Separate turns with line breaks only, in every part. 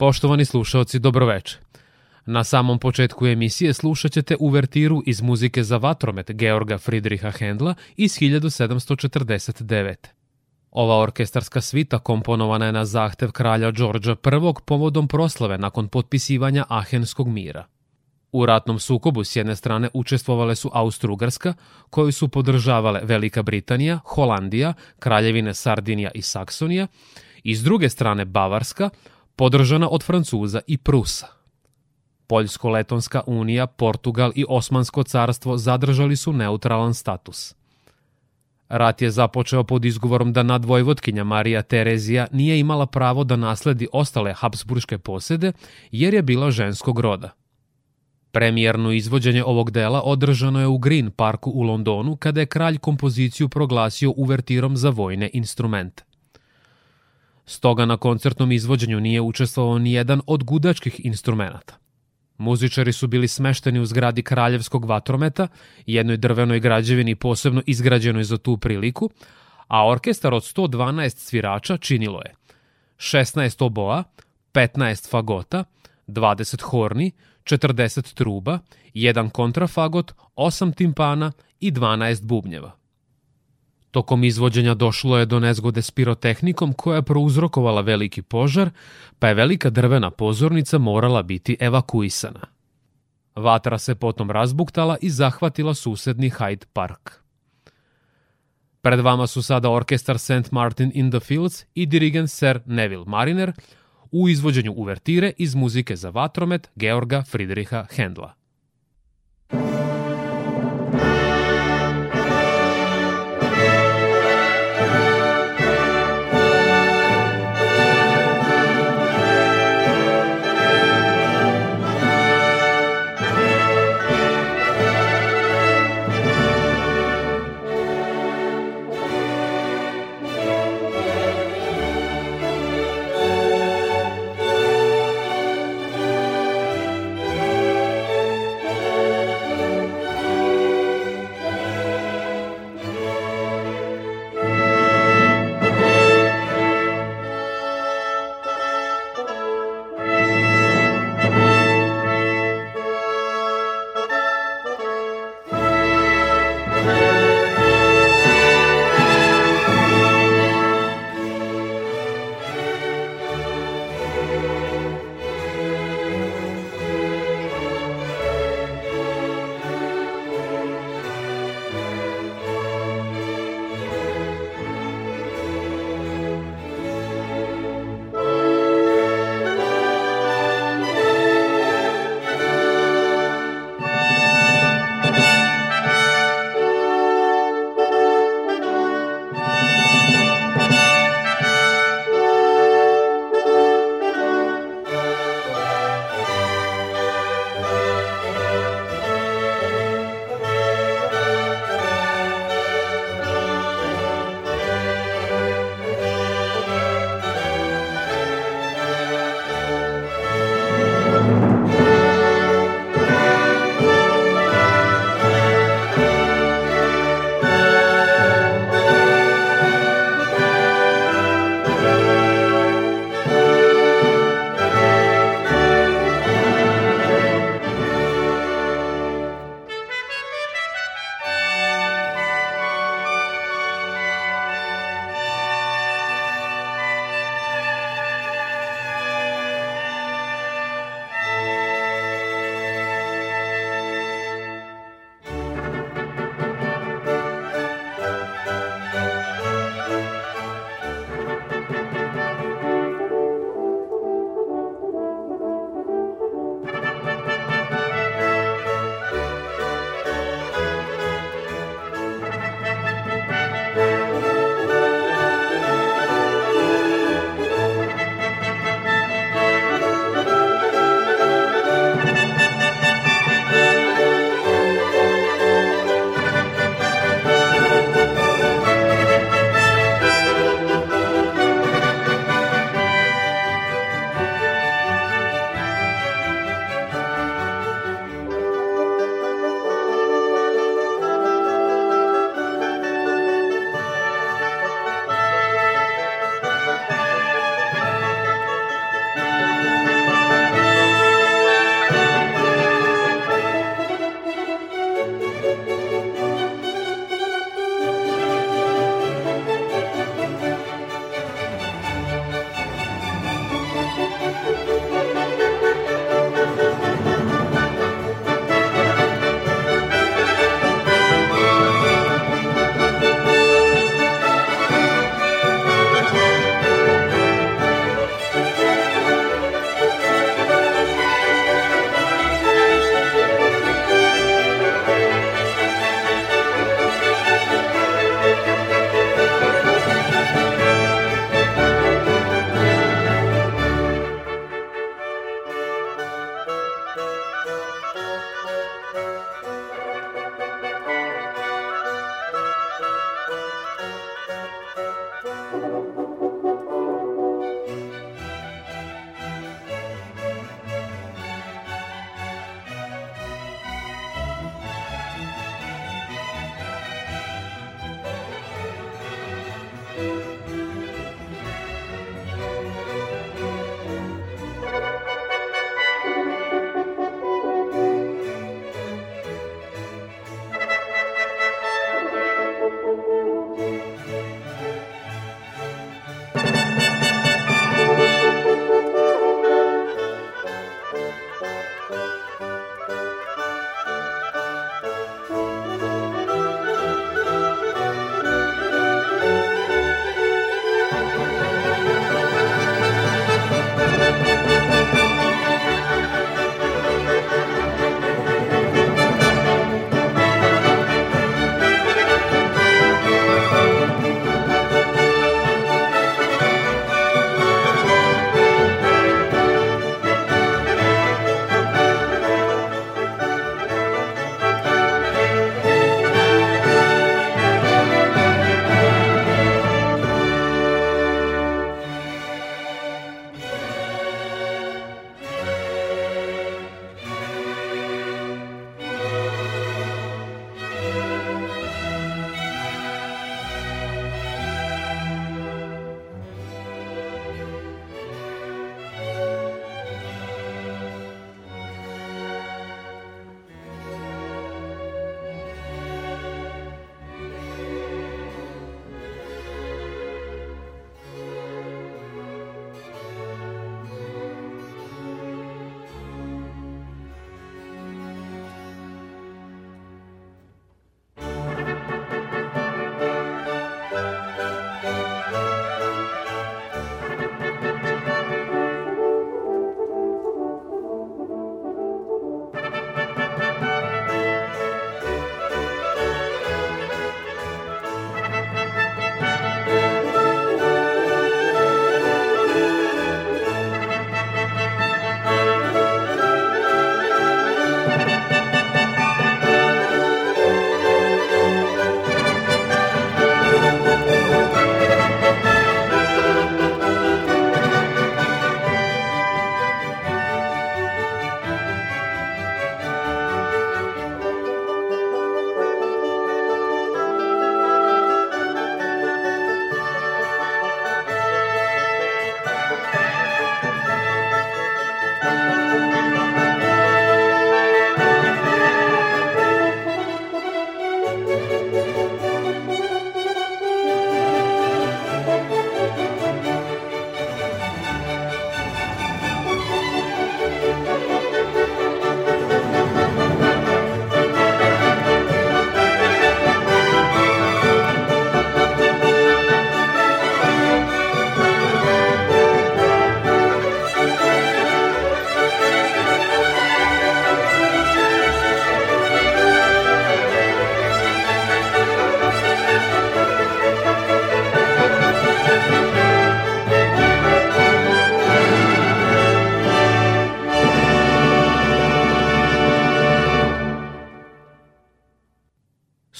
Poštovani slušalci, dobroveče. Na samom početku emisije slušat ćete uvertiru iz muzike za vatromet Georga Friedricha Hendla iz 1749. Ova orkestarska svita komponovana je na zahtev kralja Đorđa I povodom proslave nakon potpisivanja Ahenskog mira. U ratnom sukobu s jedne strane učestvovale su Austrougarska, koju su podržavale Velika Britanija, Holandija, Kraljevine Sardinija i Saksonija, i s druge strane Bavarska, podržana od Francuza i Prusa. Poljsko-Letonska unija, Portugal i Osmansko carstvo zadržali su neutralan status. Rat je započeo pod izgovorom da nadvojvotkinja Marija Terezija nije imala pravo da nasledi ostale Habsburške posede jer je bila ženskog roda. Premijerno izvođenje ovog dela održano je u Green Parku u Londonu kada je kralj kompoziciju proglasio uvertirom za vojne instrumente. Stoga na koncertnom izvođenju nije učestvovao ni jedan od gudačkih instrumenta. Muzičari su bili smešteni u zgradi Kraljevskog vatrometa, jednoj drvenoj građevini posebno izgrađenoj za tu priliku, a orkestar od 112 svirača činilo je 16 oboa, 15 fagota, 20 horni, 40 truba, 1 kontrafagot, 8 timpana i 12 bubnjeva. Tokom izvođenja došlo je do nezgode s pirotehnikom koja je prouzrokovala veliki požar, pa je velika drvena pozornica morala biti evakuisana. Vatra se potom razbuktala i zahvatila susedni Hyde Park. Pred vama su sada orkestar St. Martin in the Fields i dirigent Sir Neville Mariner u izvođenju uvertire iz muzike za vatromet Georga Friedricha Hendla.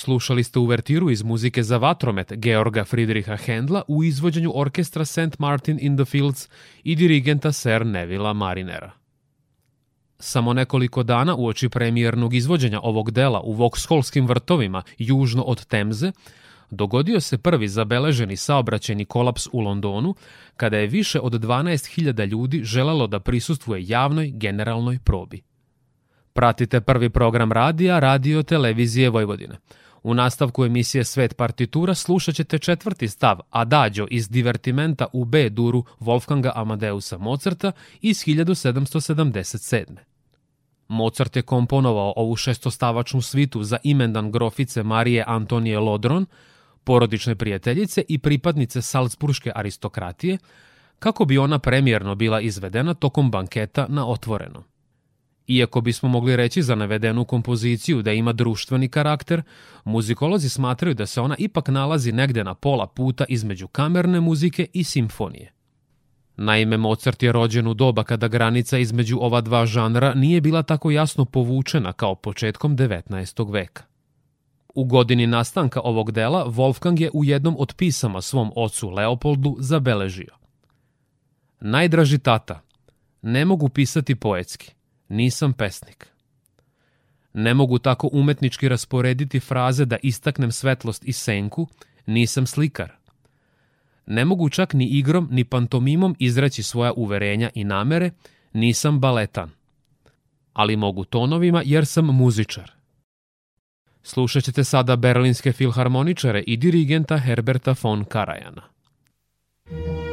Slušali ste uvertiru iz muzike za vatromet Georga Friedricha Hendla u izvođenju orkestra St. Martin in the Fields i dirigenta Sir Nevila Marinera. Samo nekoliko dana uoči premijernog izvođenja ovog dela u Voksolskim vrtovima južno od Temze, dogodio se prvi zabeleženi saobraćeni kolaps u Londonu, kada je više od 12.000 ljudi želelo da prisustvuje javnoj generalnoj probi. Pratite prvi program radija Radio Televizije Vojvodine – U nastavku emisije Svet partitura slušat ćete četvrti stav Adagio iz divertimenta u B duru Wolfganga Amadeusa Mozarta iz 1777. Mozart je komponovao ovu šestostavačnu svitu za imendan grofice Marije Antonije Lodron, porodične prijateljice i pripadnice salzburške aristokratije, kako bi ona premjerno bila izvedena tokom banketa na otvorenom. Iako bismo mogli reći za navedenu kompoziciju da ima društveni karakter, muzikolozi smatraju da se ona ipak nalazi negde na pola puta između kamerne muzike i simfonije. Naime, Mozart je rođen u doba kada granica između ova dva žanra nije bila tako jasno povučena kao početkom 19. veka. U godini nastanka ovog dela Wolfgang je u jednom od pisama svom ocu Leopoldu zabeležio. Najdraži tata, ne mogu pisati poetski. Nisam pesnik. Ne mogu tako umetnički rasporediti fraze da istaknem svetlost i senku, nisam slikar. Ne mogu čak ni igrom ni pantomimom izreći svoja uverenja i namere, nisam baletan. Ali mogu tonovima jer sam muzičar. Slušat ćete sada berlinske filharmoničare i dirigenta Herberta von Karajana. Thank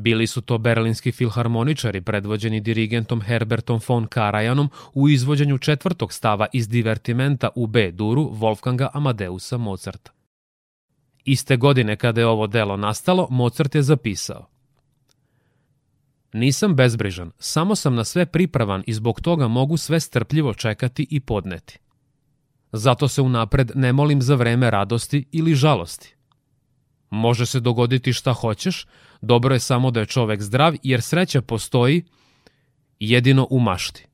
Bili su to berlinski filharmoničari predvođeni dirigentom Herbertom von Karajanom u izvođenju četvrtog stava iz divertimenta u B-duru Wolfganga Amadeusa Mozarta. Iste godine kada je ovo delo nastalo, Mozart je zapisao Nisam bezbrižan, samo sam na sve pripravan i zbog toga mogu sve strpljivo čekati i podneti. Zato se unapred ne molim za vreme radosti ili žalosti. Može se dogoditi šta hoćeš, dobro je samo da je čovek zdrav, jer sreća postoji jedino u mašti.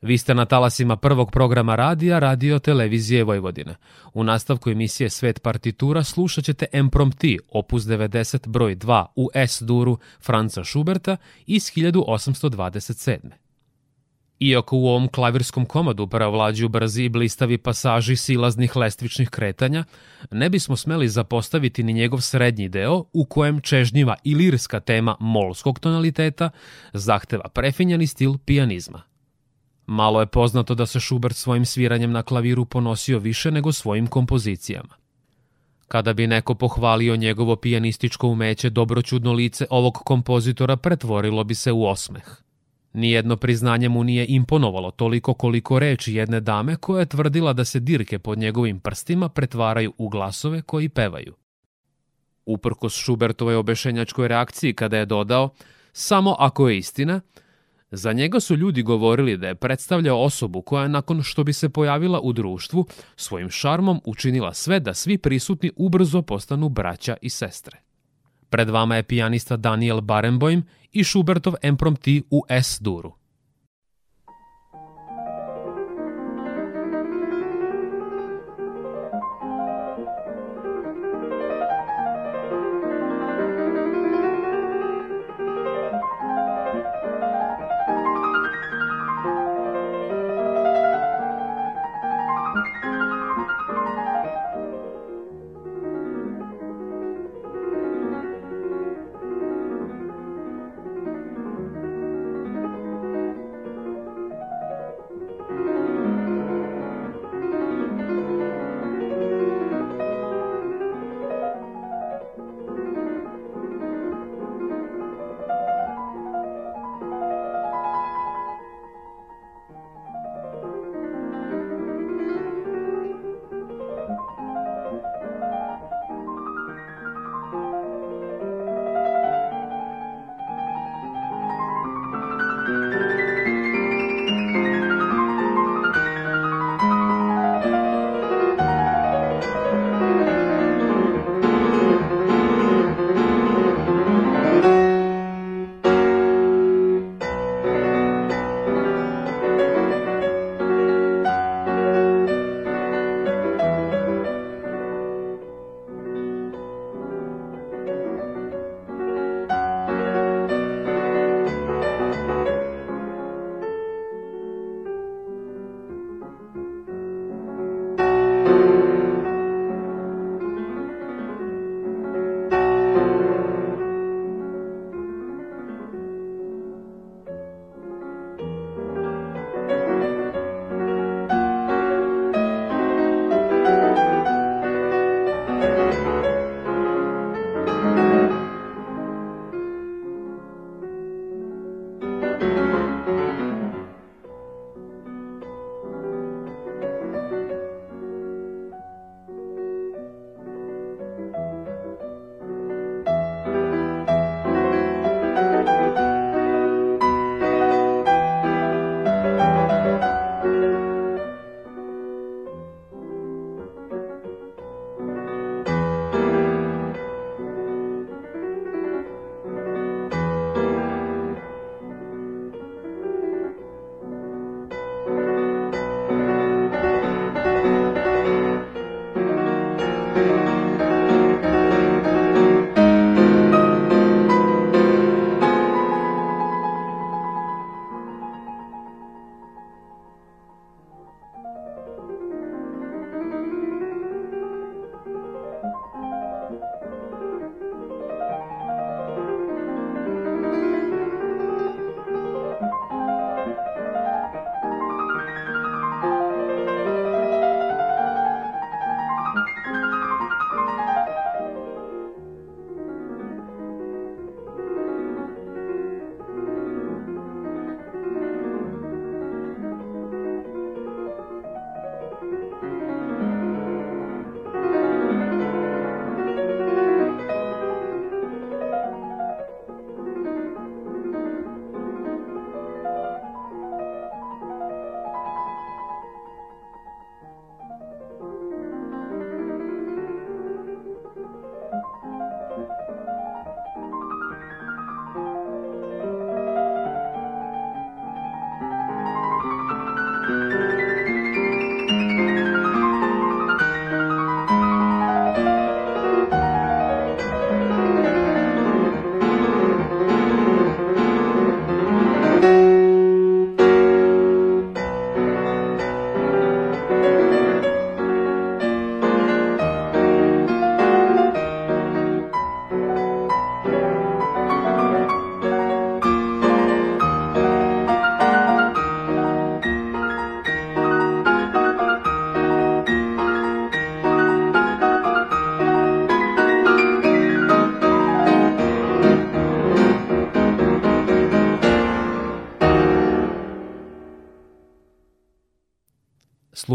Vi ste na talasima prvog programa radija, radio televizije Vojvodine. U nastavku emisije Svet partitura slušat ćete Emprompti, opus 90 broj 2 u S-duru Franca Schuberta iz 1827. Iako u ovom klavirskom komadu pravlađuju brzi i blistavi pasaži silaznih lestvičnih kretanja, ne bismo smeli zapostaviti ni njegov srednji deo u kojem čežnjiva i lirska tema molskog tonaliteta zahteva prefinjeni stil pijanizma. Malo je poznato da se Schubert svojim sviranjem na klaviru ponosio više nego svojim kompozicijama. Kada bi neko pohvalio njegovo pijanističko umeće, dobroćudno lice ovog kompozitora pretvorilo bi se u osmeh – Nijedno priznanje mu nije imponovalo toliko koliko reči jedne dame koja je tvrdila da se dirke pod njegovim prstima pretvaraju u glasove koji pevaju. Uprkos Šubertovoj obešenjačkoj reakciji kada je dodao samo ako je istina, za njega su ljudi govorili da je predstavljao osobu koja je nakon što bi se pojavila u društvu svojim šarmom učinila sve da svi prisutni ubrzo postanu braća i sestre. Pred vama je pijanista Daniel Barenboim i Schubertov impromptu u S-duru.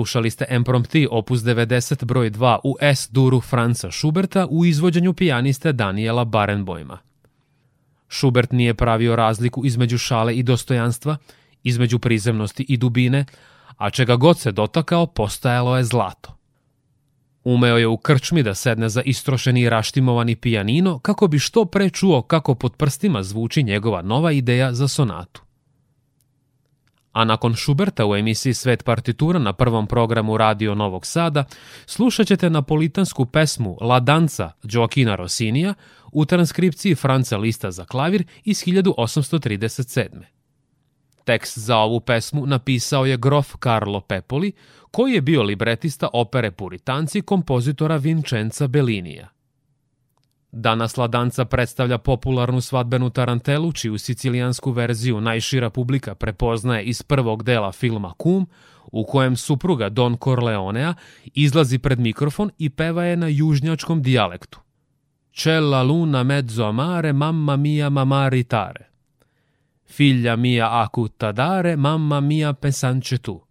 Slušali ste Emprompti opus 90 broj 2 u S-duru Franca Schuberta u izvođenju pijaniste Daniela Barenboima. Schubert nije pravio razliku između šale i dostojanstva, između prizemnosti i dubine, a čega god se dotakao postajalo je zlato. Umeo je u krčmi da sedne za istrošeni i raštimovani pijanino kako bi što pre čuo kako pod prstima zvuči njegova nova ideja za sonatu a nakon Šuberta u emisiji Svet partitura na prvom programu Radio Novog Sada, slušat ćete napolitansku pesmu La Danza Đokina Rosinija u transkripciji Franca Lista za klavir iz 1837. Tekst za ovu pesmu napisao je grof Carlo Pepoli, koji je bio libretista opere Puritanci kompozitora Vincenza Bellinija. Danas La predstavlja popularnu svadbenu tarantelu, čiju sicilijansku verziju najšira publika prepoznaje iz prvog dela filma Kum, u kojem supruga Don Corleonea izlazi pred mikrofon i peva je na južnjačkom dijalektu. Cella luna mezzo amare, mamma mia mamma ritare. Figlia mia acutta dare, mamma mia pensanče tu.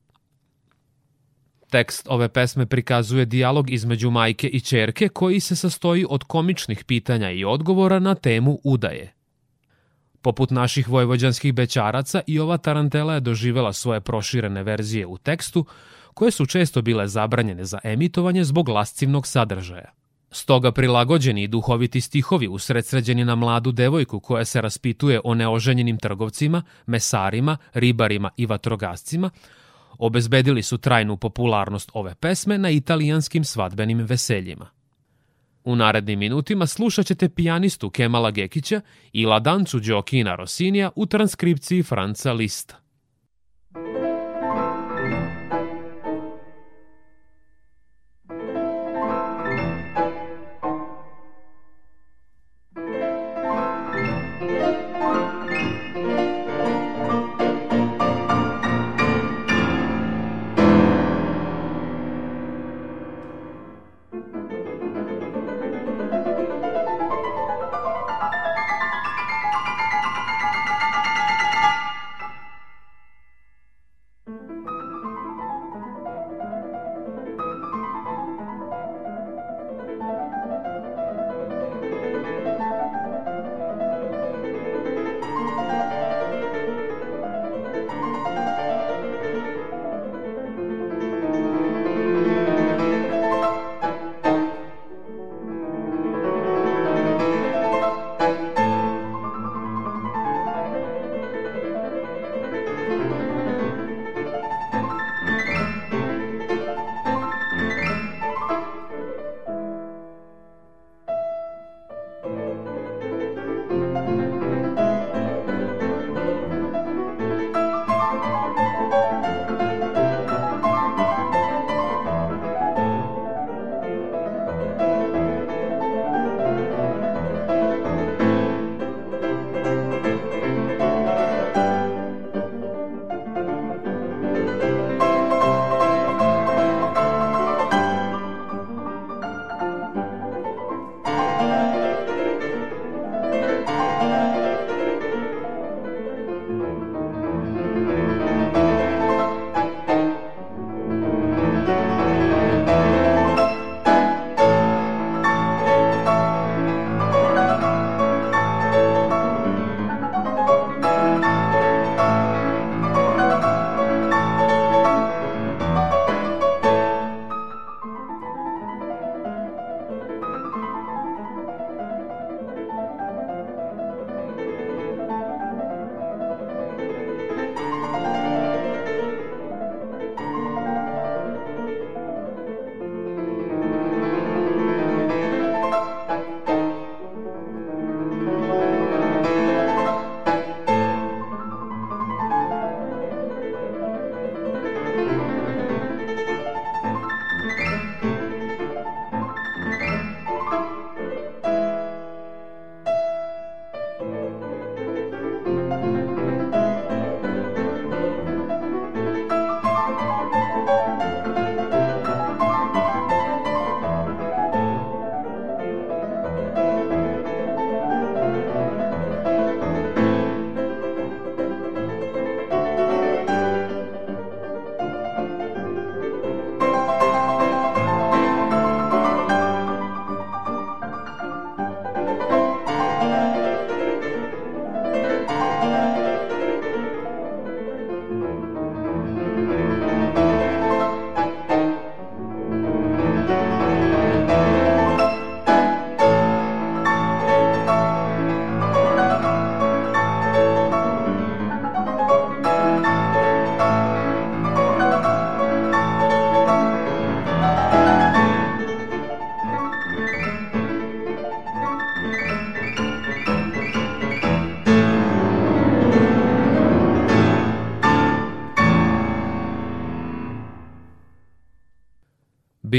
Tekst ove pesme prikazuje dijalog između majke i čerke koji se sastoji od komičnih pitanja i odgovora na temu udaje. Poput naših vojvođanskih bećaraca i ova tarantela je doživela svoje proširene verzije u tekstu, koje su često bile zabranjene za emitovanje zbog lascivnog sadržaja. Stoga prilagođeni i duhoviti stihovi usredsređeni na mladu devojku koja se raspituje o neoženjenim trgovcima, mesarima, ribarima i vatrogascima – obezbedili su trajnu popularnost ove pesme na italijanskim svadbenim veseljima. U narednim minutima slušat ćete pijanistu Kemala Gekića i ladancu Đokina Rosinija u transkripciji Franca Lista.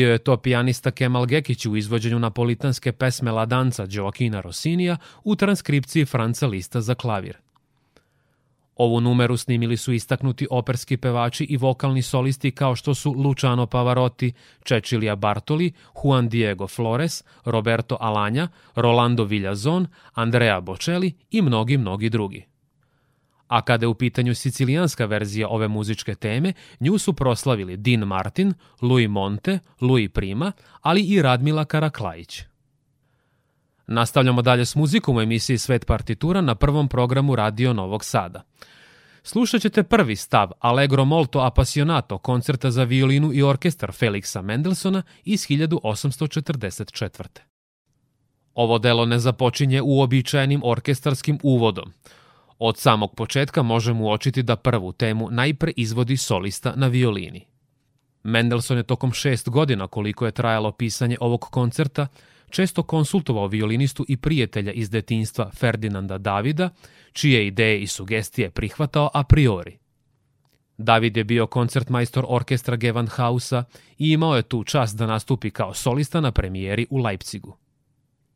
Bio je to pijanista Kemal Gekić u izvođenju napolitanske pesme La Danza Gioakina Rossinija u transkripciji Franca Lista za klavir. Ovu numeru snimili su istaknuti operski pevači i vokalni solisti kao što su Luciano Pavarotti, Cecilia Bartoli, Juan Diego Flores, Roberto Alanja, Rolando Villazon, Andrea Bocelli i mnogi, mnogi drugi. A kada je u pitanju sicilijanska verzija ove muzičke teme, nju su proslavili Dean Martin, Louis Monte, Louis Prima, ali i Radmila Karaklajić. Nastavljamo dalje s muzikom u emisiji Svet partitura na prvom programu Radio Novog Sada. Slušat ćete prvi stav Allegro molto appassionato koncerta za violinu i orkestar Felixa Mendelsona iz 1844. Ovo delo ne započinje uobičajenim orkestarskim uvodom – Od samog početka možemo uočiti da prvu temu najpre izvodi solista na violini. Mendelssohn je tokom šest godina koliko je trajalo pisanje ovog koncerta često konsultovao violinistu i prijatelja iz detinstva Ferdinanda Davida, čije ideje i sugestije prihvatao a priori. David je bio koncertmajstor orkestra Gewandhausa i imao je tu čast da nastupi kao solista na premijeri u Leipzigu.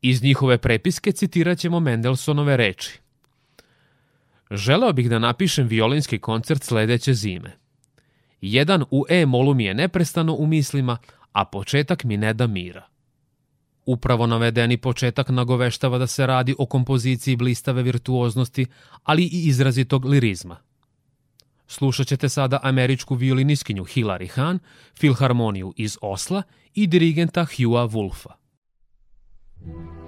Iz njihove prepiske citirat ćemo Mendelsonove reči. Želeo bih da napišem violinski koncert sledeće zime. Jedan u E-molu mi je neprestano u mislima, a početak mi ne da mira. Upravo navedeni početak nagoveštava da se radi o kompoziciji blistave virtuoznosti, ali i izrazitog lirizma. Slušat ćete sada američku violiniskinju Hilary Hahn, filharmoniju iz Osla i dirigenta Hugha Wolfa. Thank you.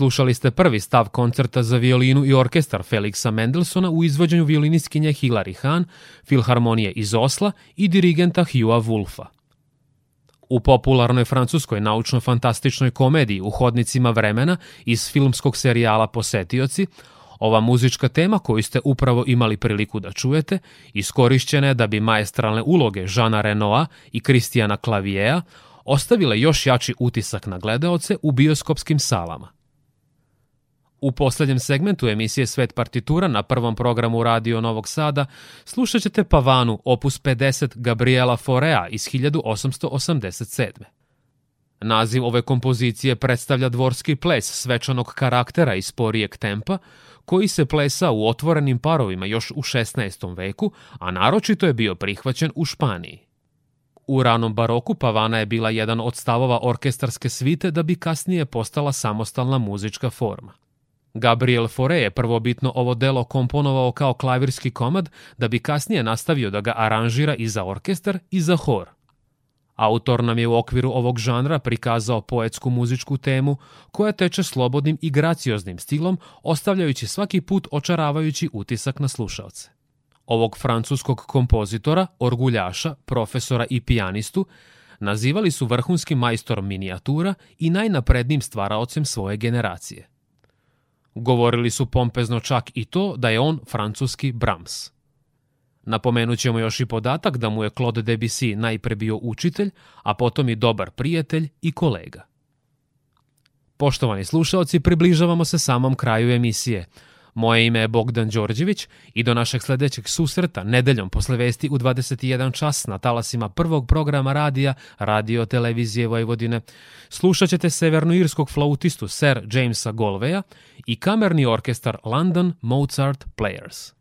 Slušali ste prvi stav koncerta za violinu i orkestar Felixa Mendelsona u izvođenju violiniskinje Hilary Hahn, filharmonije iz Osla i dirigenta Hugha Wolfa. U popularnoj francuskoj naučno-fantastičnoj komediji U hodnicima vremena iz filmskog serijala Posetioci, ova muzička tema koju ste upravo imali priliku da čujete iskorišćena je da bi majestralne uloge Žana Renoa i Kristijana Klavijeja ostavile još jači utisak na gledaoce u bioskopskim salama. U poslednjem segmentu emisije Svet partitura na prvom programu Radio Novog Sada slušat ćete Pavanu, opus 50 Gabriela Forea iz 1887. Naziv ove kompozicije predstavlja dvorski ples svečanog karaktera i sporijeg tempa, koji se plesa u otvorenim parovima još u 16. veku, a naročito je bio prihvaćen u Španiji. U ranom baroku Pavana je bila jedan od stavova orkestarske svite da bi kasnije postala samostalna muzička forma. Gabriel Fore je prvobitno ovo delo komponovao kao klavirski komad da bi kasnije nastavio da ga aranžira i za orkestar i za hor. Autor nam je u okviru ovog žanra prikazao poetsku muzičku temu koja teče slobodnim i gracioznim stilom, ostavljajući svaki put očaravajući utisak na slušalce. Ovog francuskog kompozitora, orguljaša, profesora i pijanistu nazivali su vrhunskim majstorom minijatura i najnaprednijim stvaraocem svoje generacije – Govorili su pompezno čak i to da je on francuski Brahms. Napomenut još i podatak da mu je Claude Debussy najpre bio učitelj, a potom i dobar prijatelj i kolega. Poštovani slušaoci, približavamo se samom kraju emisije – Moje ime je Bogdan Đorđević i do našeg sledećeg susreta nedeljom posle vesti u 21 čas na talasima prvog programa radija Radio Televizije Vojvodine. Slušat ćete severnoirskog flautistu Sir Jamesa Golveja i kamerni orkestar London Mozart Players.